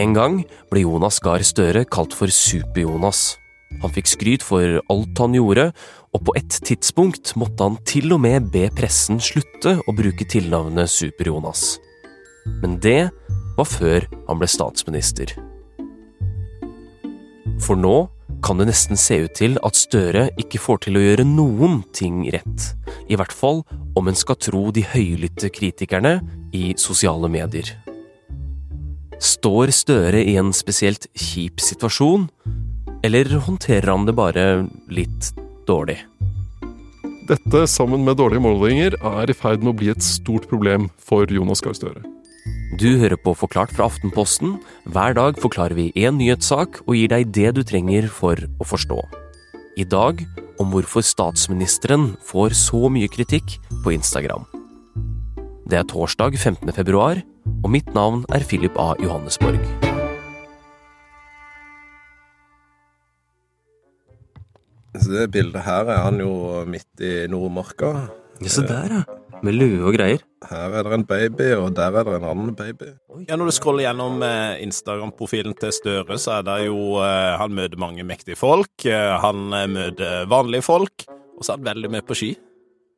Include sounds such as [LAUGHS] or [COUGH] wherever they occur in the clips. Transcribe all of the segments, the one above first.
En gang ble Jonas Gahr Støre kalt for Super-Jonas. Han fikk skryt for alt han gjorde, og på et tidspunkt måtte han til og med be pressen slutte å bruke tilnavnet Super-Jonas. Men det var før han ble statsminister. For nå kan det nesten se ut til at Støre ikke får til å gjøre noen ting rett. I hvert fall om en skal tro de høylytte kritikerne i sosiale medier. Står Støre i en spesielt kjip situasjon, eller håndterer han det bare litt dårlig? Dette, sammen med dårlige målinger, er i ferd med å bli et stort problem for Jonas Gahr Støre. Du hører på Forklart fra Aftenposten. Hver dag forklarer vi én nyhetssak og gir deg det du trenger for å forstå. I dag om hvorfor statsministeren får så mye kritikk på Instagram. Det er torsdag 15. februar, og mitt navn er Philip A. Johannesborg. Så det bildet her er han jo midt i Nordmarka. Ja, se der, ja. Med lue og greier. Her er det en baby, og der er det en annen baby. Ja, Når du scroller gjennom eh, Instagram-profilen til Støre, så er det jo eh, Han møter mange mektige folk. eh, Han møter vanlige folk. Og så er han veldig med på ski.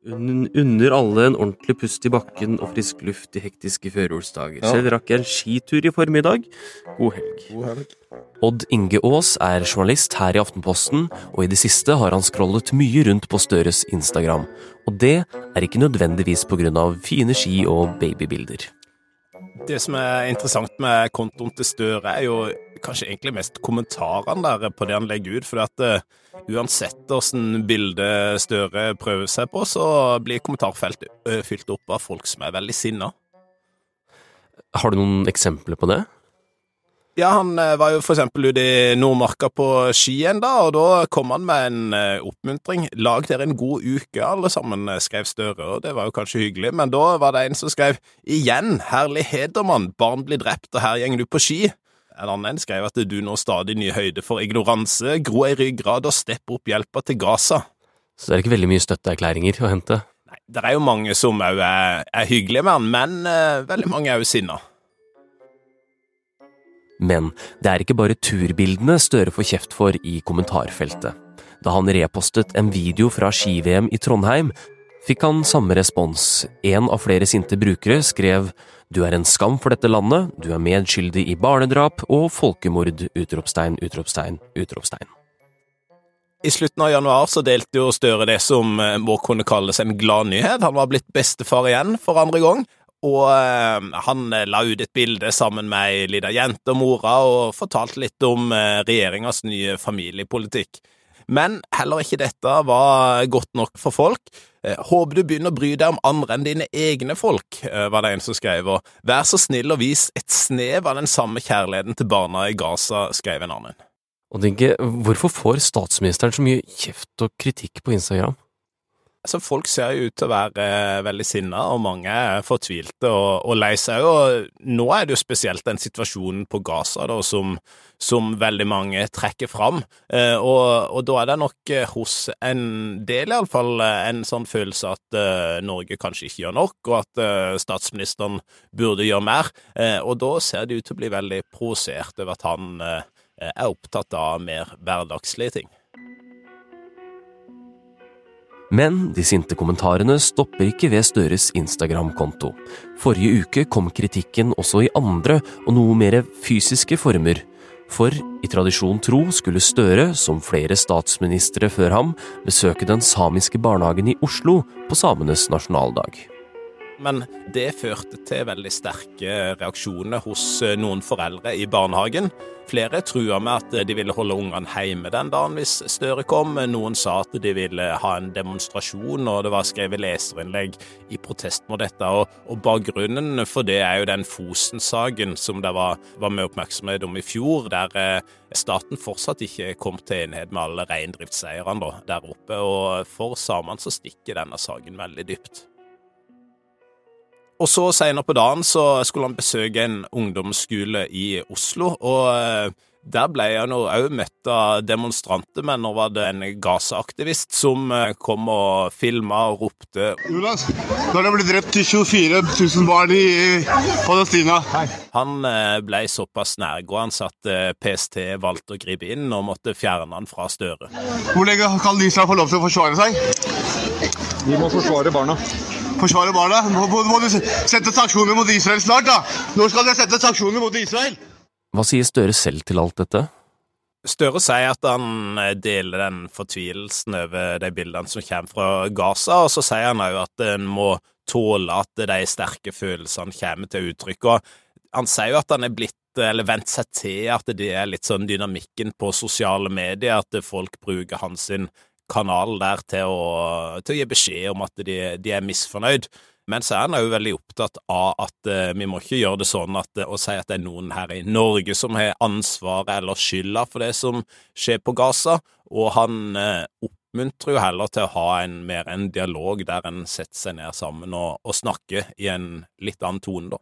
Un unner alle en ordentlig pust i bakken og frisk luft i hektiske førjulsdager. Ja. Selv rakk jeg en skitur i formiddag. God helg. God helg. Odd Inge Aas er journalist her i Aftenposten, og i det siste har han scrollet mye rundt på Støres Instagram. Og det er ikke nødvendigvis av fine ski og babybilder. Det som er interessant med kontoen til Støre, er jo kanskje egentlig mest kommentarene der på det han legger ut. For at uh, uansett åssen bilde Støre prøver seg på, så blir kommentarfeltet uh, fylt opp av folk som er veldig sinna. Har du noen eksempler på det? Ja, han eh, var jo for eksempel ute i Nordmarka på skien da, og da kom han med en eh, oppmuntring. Lag dere en god uke, alle sammen, eh, skrev Støre, og det var jo kanskje hyggelig, men da var det en som skrev igjen, herlig Hedermann, barn blir drept, og her gjeng du på ski. En annen skrev at du når stadig ny høyde for ignoranse, gro ei ryggrad og stepp opp hjelpa til Gaza. Så det er ikke veldig mye støtteerklæringer å hente. Nei, det er jo mange som òg er, er hyggelige med han, men uh, veldig mange er jo sinna. Men det er ikke bare turbildene Støre får kjeft for i kommentarfeltet. Da han repostet en video fra ski-VM i Trondheim, fikk han samme respons. En av flere sinte brukere skrev du er en skam for dette landet, du er medskyldig i barnedrap og folkemord! utropstegn, utropstegn, utropstegn. I slutten av januar så delte jo Støre det som eh, må kunne kalles en gladnyhet. Han var blitt bestefar igjen for andre gang. Og eh, han eh, la ut et bilde sammen med ei lita jente og mora, og fortalte litt om eh, regjeringas nye familiepolitikk. Men heller ikke dette var godt nok for folk. Eh, Håper du begynner å bry deg om andre enn dine egne folk, var det en som skrev. Og vær så snill og vis et snev av den samme kjærligheten til barna i Gaza, skrev en annen. Og tenke, hvorfor får statsministeren så mye kjeft og kritikk på Instagram? Altså, folk ser jo ut til å være eh, veldig sinna, og mange er fortvilte og, og lei seg. Og nå er det jo spesielt den situasjonen på Gaza da, som, som veldig mange trekker fram. Eh, og, og da er det nok eh, hos en del, iallfall, eh, en sånn følelse at eh, Norge kanskje ikke gjør nok, og at eh, statsministeren burde gjøre mer. Og da ser det ut til å bli veldig provosert over at han er opptatt av mer hverdagslige ting. Men de sinte kommentarene stopper ikke ved Støres Instagram-konto. Forrige uke kom kritikken også i andre og noe mer fysiske former. For i tradisjon tro skulle Støre, som flere statsministre før ham, besøke den samiske barnehagen i Oslo på samenes nasjonaldag. Men det førte til veldig sterke reaksjoner hos eh, noen foreldre i barnehagen. Flere trua med at de ville holde ungene hjemme den dagen hvis Støre kom. Noen sa at de ville ha en demonstrasjon, og det var skrevet leserinnlegg i protest mot dette. Og, og bakgrunnen for det er jo den Fosen-saken som det var, var med oppmerksomhet om i fjor, der eh, staten fortsatt ikke kom til enighet med alle reindriftseierne der oppe. Og for samene så stikker denne saken veldig dypt. Og så senere på dagen så skulle han besøke en ungdomsskole i Oslo, og eh, Der ble han jo òg møtt av demonstranter, men nå var det en Gaza-aktivist som eh, kom og filma og ropte Jonas, nå er det blitt drept 24 000 barn i Palestina. Han eh, ble såpass nærgående at PST valgte å gripe inn og måtte fjerne han fra Støre. Hvor lenge kan Israel få lov til å forsvare seg? Vi må forsvare barna. Forsvare barna? Nå må, må du sette sanksjoner mot Israel snart, da? Når skal dere sette sanksjoner mot Israel? Hva sier Støre selv til alt dette? Støre sier at han eh, deler den fortvilelsen over de bildene som kommer fra Gaza, og så sier han òg at en må tåle at de sterke følelsene kommer til uttrykk. Og han sier jo at han er blitt eller vent seg til at det er litt sånn dynamikken på sosiale medier, at folk bruker hans kanal der til å, til å gi beskjed om at de, de er misfornøyd. Men så er han òg veldig opptatt av at uh, vi må ikke gjøre det sånn at, uh, å si at det er noen her i Norge som har ansvaret eller skylda for det som skjer på Gaza, og han uh, oppmuntrer jo heller til å ha en mer en dialog der en setter seg ned sammen og, og snakker i en litt annen tone, da.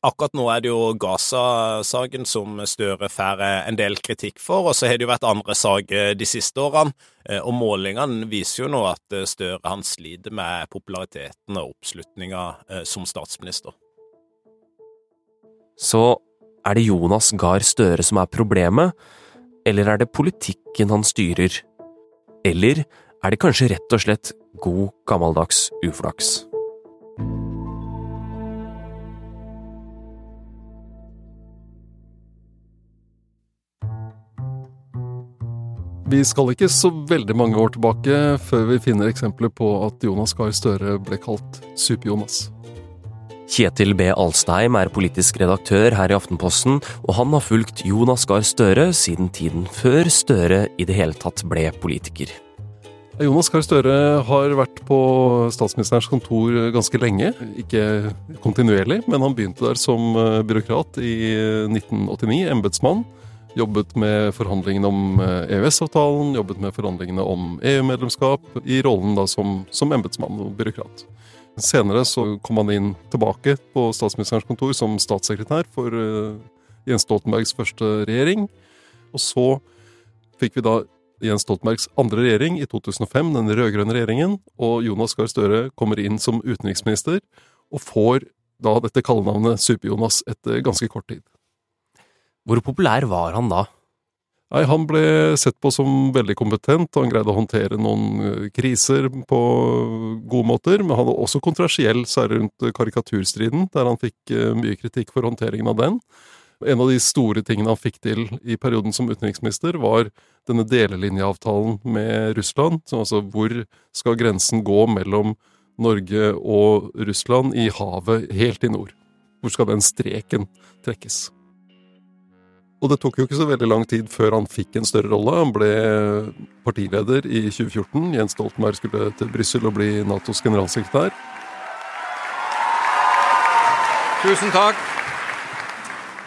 Akkurat nå er det jo Gaza-saken som Støre får en del kritikk for, og så har det jo vært andre saker de siste årene. Eh, og målingene viser jo nå at eh, Støre han sliter med populariteten og oppslutninga eh, som statsminister. Så er det Jonas Gahr Støre som er problemet, eller er det politikken han styrer? Eller er det kanskje rett og slett god gammeldags uflaks? Vi skal ikke så veldig mange år tilbake før vi finner eksempler på at Jonas Gahr Støre ble kalt Super-Jonas. Kjetil B. Alstheim er politisk redaktør her i Aftenposten, og han har fulgt Jonas Gahr Støre siden tiden før Støre i det hele tatt ble politiker. Jonas Gahr Støre har vært på statsministerens kontor ganske lenge. Ikke kontinuerlig, men han begynte der som eh, byråkrat i 1989, embetsmann. Jobbet med forhandlingene om eh, EØS-avtalen, jobbet med forhandlingene om EU-medlemskap, i rollen da som, som embetsmann og byråkrat. Senere så kom han inn tilbake på statsministerens kontor som statssekretær for uh, Jens Stoltenbergs første regjering. Og så fikk vi da Jens Stoltenbergs andre regjering i 2005, den rød-grønne regjeringen, og Jonas Gahr Støre kommer inn som utenriksminister og får da dette kallenavnet Super-Jonas etter ganske kort tid. Hvor populær var han da? Nei, Han ble sett på som veldig kompetent, han greide å håndtere noen eh, kriser på gode måter. Men han var også kontroversiell, særlig rundt karikaturstriden, der han fikk eh, mye kritikk for håndteringen av den. En av de store tingene han fikk til i perioden som utenriksminister, var denne delelinjeavtalen med Russland. Så altså, hvor skal grensen gå mellom Norge og Russland i havet helt i nord? Hvor skal den streken trekkes? Og det tok jo ikke så veldig lang tid før han fikk en større rolle. Han ble partileder i 2014. Jens Stoltenberg skulle til Brussel og bli Natos generalsekretær. Tusen takk.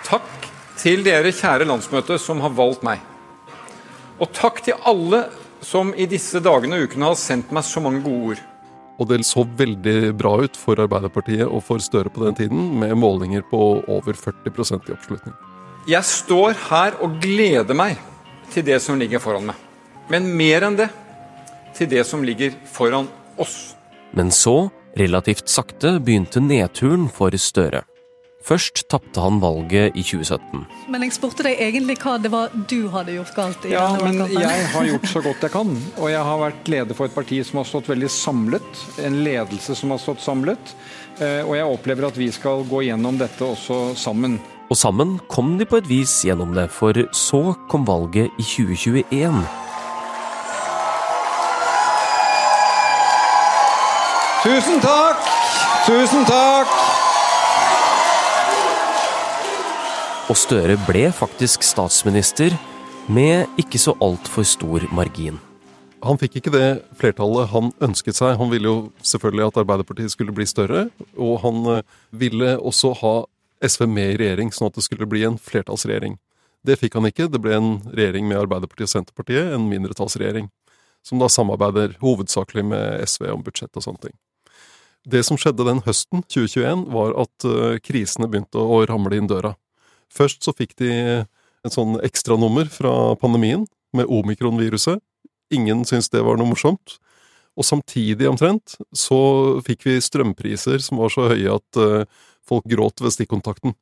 Takk til dere kjære landsmøte som har valgt meg. Og takk til alle som i disse dagene og ukene har sendt meg så mange gode ord. Og det så veldig bra ut for Arbeiderpartiet og for Støre på den tiden, med målinger på over 40% i oppslutning. Jeg står her og gleder meg til det som ligger foran meg. Men mer enn det til det som ligger foran oss. Men så, relativt sakte, begynte nedturen for Støre. Først tapte han valget i 2017. Men jeg spurte deg egentlig hva det var du hadde gjort galt. i Ja, denne men jeg har [LAUGHS] gjort så godt jeg kan. Og jeg har vært leder for et parti som har stått veldig samlet. En ledelse som har stått samlet. Eh, Og jeg opplever at vi skal gå gjennom dette også sammen. Og sammen kom de på et vis gjennom det, for så kom valget i 2021. Tusen takk! Tusen takk! Og Støre ble faktisk statsminister med ikke så altfor stor margin. Han fikk ikke det flertallet han ønsket seg. Han ville jo selvfølgelig at Arbeiderpartiet skulle bli større, og han eh, ville også ha SV med i regjering, sånn at det skulle bli en flertallsregjering. Det fikk han ikke. Det ble en regjering med Arbeiderpartiet og Senterpartiet, en mindretallsregjering, som da samarbeider hovedsakelig med SV om budsjett og sånne ting. Det som skjedde den høsten 2021, var at eh, krisene begynte å ramle inn døra. Først så fikk de en sånn ekstranummer fra pandemien med omikron-viruset. Ingen syntes det var noe morsomt. Og samtidig omtrent så fikk vi strømpriser som var så høye at uh, folk gråt ved stikkontakten.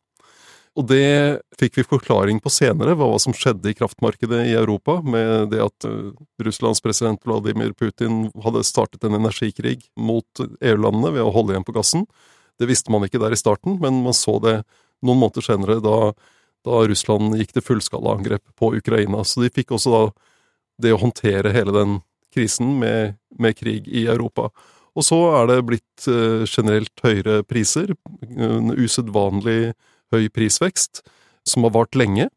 Og det fikk vi forklaring på senere, hva som skjedde i kraftmarkedet i Europa, med det at uh, Russlands president Vladimir Putin hadde startet en energikrig mot EU-landene ved å holde igjen på gassen. Det visste man ikke der i starten, men man så det noen måneder senere, da, da Russland gikk til fullskalaangrep på Ukraina. Så de fikk også da det å håndtere hele den krisen med, med krig i Europa. Og så er det blitt uh, generelt høyere priser. En usedvanlig høy prisvekst, som har vart lenge.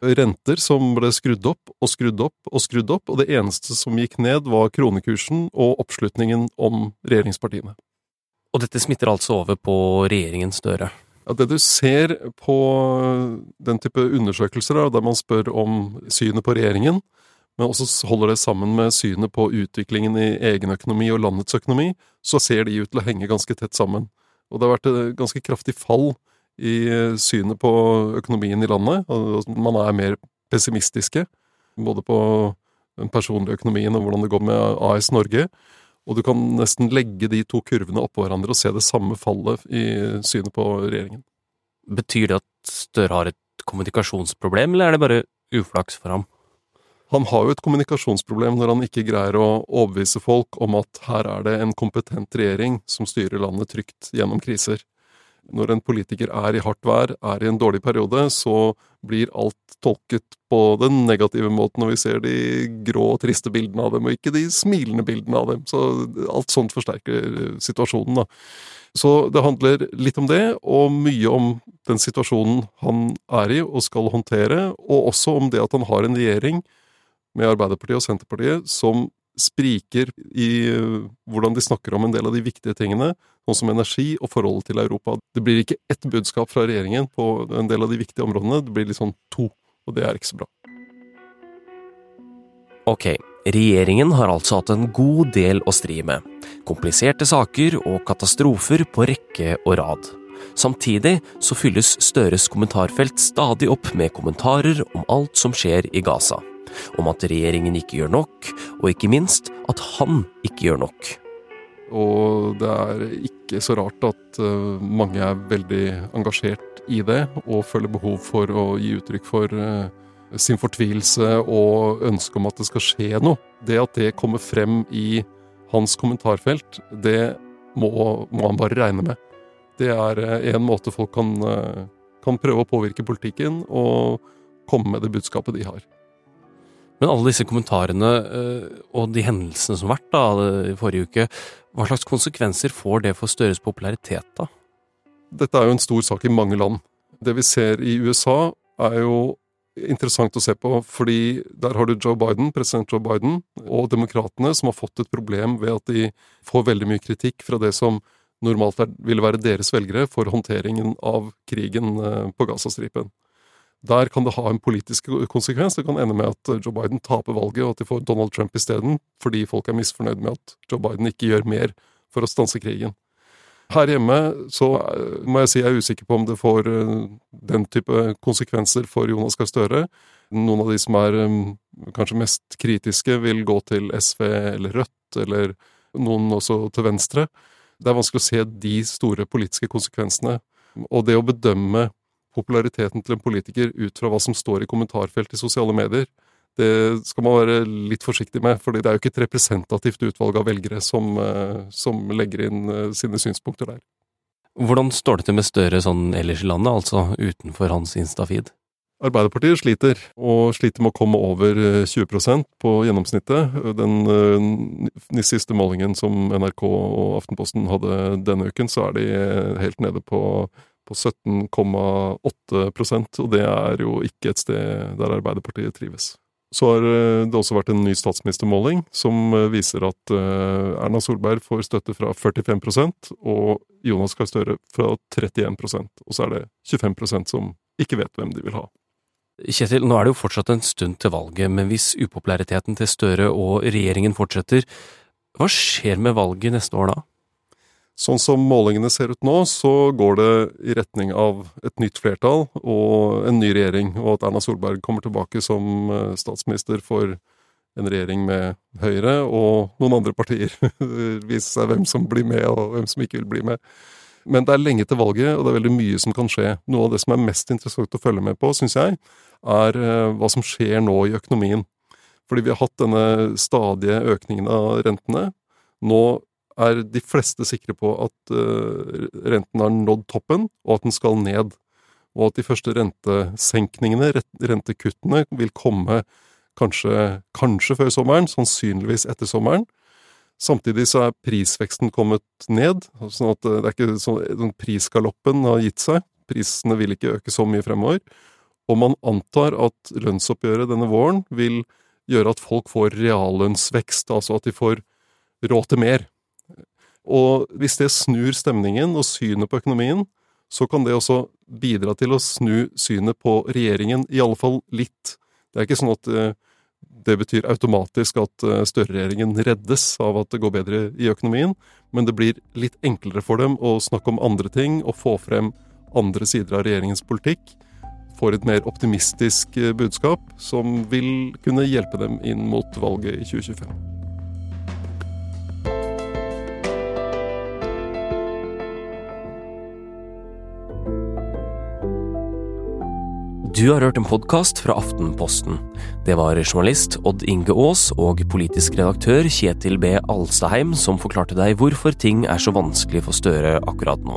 Renter som ble skrudd opp og skrudd opp og skrudd opp, og det eneste som gikk ned, var kronekursen og oppslutningen om regjeringspartiene. Og dette smitter altså over på regjeringen Støre? Ja, Det du ser på den type undersøkelser, der man spør om synet på regjeringen, men også holder det sammen med synet på utviklingen i egen økonomi og landets økonomi, så ser de ut til å henge ganske tett sammen. Og det har vært et ganske kraftig fall i synet på økonomien i landet. Man er mer pessimistiske, både på den personlige økonomien og hvordan det går med AS Norge. Og du kan nesten legge de to kurvene oppå hverandre og se det samme fallet i synet på regjeringen. Betyr det at Støre har et kommunikasjonsproblem, eller er det bare uflaks for ham? Han har jo et kommunikasjonsproblem når han ikke greier å overbevise folk om at her er det en kompetent regjering som styrer landet trygt gjennom kriser når en politiker er i hardt vær, er i en dårlig periode, så blir alt tolket på den negative måten, og vi ser de grå og triste bildene av dem, og ikke de smilende bildene av dem. Så alt sånt forsterker situasjonen, da. Så det handler litt om det, og mye om den situasjonen han er i og skal håndtere, og også om det at han har en regjering med Arbeiderpartiet og Senterpartiet som spriker i eh, hvordan de snakker om en del av de viktige tingene, sånn som energi og forholdet til Europa. Det blir ikke ett budskap fra regjeringen på en del av de viktige områdene, det blir sånn to, og det er ikke så bra. Ok, regjeringen har altså hatt en god del å stri med. Kompliserte saker og katastrofer på rekke og rad. Samtidig så fylles Støres kommentarfelt stadig opp med kommentarer om alt som skjer i Gaza om at regjeringen ikke gjør nok, og ikke minst at han ikke gjør nok. Og det er ikke så rart at uh, mange er veldig engasjert i det, og føler behov for å gi uttrykk for uh, sin fortvilelse og ønske om at det skal skje noe. Det at det kommer frem i hans kommentarfelt, det må, må han bare regne med. Det er uh, en måte folk kan, kan prøve å påvirke politikken og komme med det budskapet de har. Men alle disse kommentarene eh, og de hendelsene som har vært da, i forrige uke, hva slags konsekvenser får det for Støres popularitet, da? Dette er jo en stor sak i mange land. Det vi ser i USA, er jo interessant å se på, fordi der har du Joe Biden, president Joe Biden, og demokratene, som har fått et problem ved at de får veldig mye kritikk fra det som normalt ville være deres velgere for håndteringen av krigen eh, på Gazastripen. Der kan det ha en politisk konsekvens. Det kan ende med at Joe Biden taper valget, og at de får Donald Trump isteden, fordi folk er misfornøyd med at Joe Biden ikke gjør mer for å stanse krigen. Her hjemme så eh, må jeg si jeg er usikker på om det får eh, den type konsekvenser for Jonas Gahr Støre. Noen av de som er eh, kanskje mest kritiske, vil gå til SV eller Rødt, eller noen også til venstre. Det er vanskelig å se de store politiske konsekvensene. Og det å bedømme populariteten til en politiker ut fra hva som står i kommentarfelt i sosiale medier. Det skal man være litt forsiktig med, for det er jo ikke et representativt utvalg av velgere som, eh, som legger inn eh, sine synspunkter der. Hvordan står det til med Støre sånn ellers i landet, altså utenfor hans Instafeed? Arbeiderpartiet sliter, og sliter med å komme over 20 eh, på gjennomsnittet. Den siste målingen som NRK og Aftenposten hadde denne uken, så er de helt nede på på 17,8% og det er jo ikke et sted der Arbeiderpartiet trives. Så har eh, det også vært en ny statsministermåling som eh, viser at eh, Erna Solberg får støtte fra 45% og Jonas Gahr Støre fra 31% Og så er det 25% som ikke vet hvem de vil ha. Kjetil, nå er det jo fortsatt en stund til valget, men hvis upopulariteten til Støre og regjeringen fortsetter, hva skjer med valget neste år da? Sånn som målingene ser ut nå, så går det i retning av et nytt flertall og en ny regjering, og at Erna Solberg kommer tilbake som eh, statsminister for en regjering med Høyre og noen andre partier. [LAUGHS] viser seg hvem som blir med, og hvem som ikke vil bli med. Men det er lenge til valget, og det er veldig mye som kan skje. Noe av det som er mest interessant å følge med på, syns jeg, er eh, hva som skjer nå i økonomien. Fordi vi har hatt denne stadige økningen av rentene. Nå er de fleste sikre på at uh, renten har nådd toppen, og at den skal ned. Og at de første rentesenkningene, rentekuttene, vil komme kanskje, kanskje før sommeren, sannsynligvis etter sommeren. Samtidig så er prisveksten kommet ned, sånn at det er ikke sånn prisgaloppen har gitt seg. Prisene vil ikke øke så mye fremover. Og man antar at lønnsoppgjøret denne våren vil gjøre at folk får reallønnsvekst, altså at de får råd til mer. Og hvis det snur stemningen og synet på økonomien, så kan det også bidra til å snu synet på regjeringen, i alle fall litt. Det er ikke sånn at eh, det betyr automatisk at eh, Støre-regjeringen reddes av at det går bedre i økonomien, men det blir litt enklere for dem å snakke om andre ting og få frem andre sider av regjeringens politikk. Får et mer optimistisk eh, budskap som vil kunne hjelpe dem inn mot valget i 2025. Du har hørt en podkast fra Aftenposten. Det var journalist Odd Inge Aas og politisk redaktør Kjetil B. Alstaheim som forklarte deg hvorfor ting er så vanskelig for Støre akkurat nå.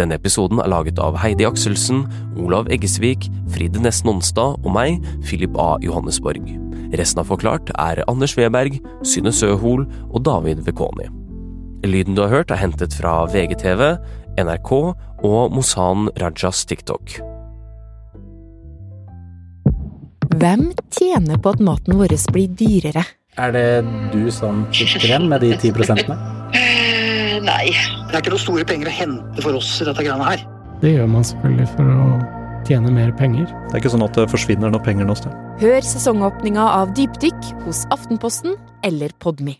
Denne episoden er laget av Heidi Akselsen, Olav Eggesvik, Fride Nesten Onsdag og meg, Philip A. Johannesborg. Resten av Forklart er Anders Weberg, Synne Søhol og David Vekoni. Lyden du har hørt er hentet fra VGTV, NRK og Mosan Rajas TikTok. Hvem tjener på at maten vår blir dyrere? Er det du som sitter igjen med de ti prosentene? Uh, nei. Det er ikke noen store penger å hente for oss i dette greiene her. Det gjør man selvfølgelig for å tjene mer penger. Det er ikke sånn at det forsvinner noen penger noe sted. Hør sesongåpninga av Dypdykk hos Aftenposten eller Podmy.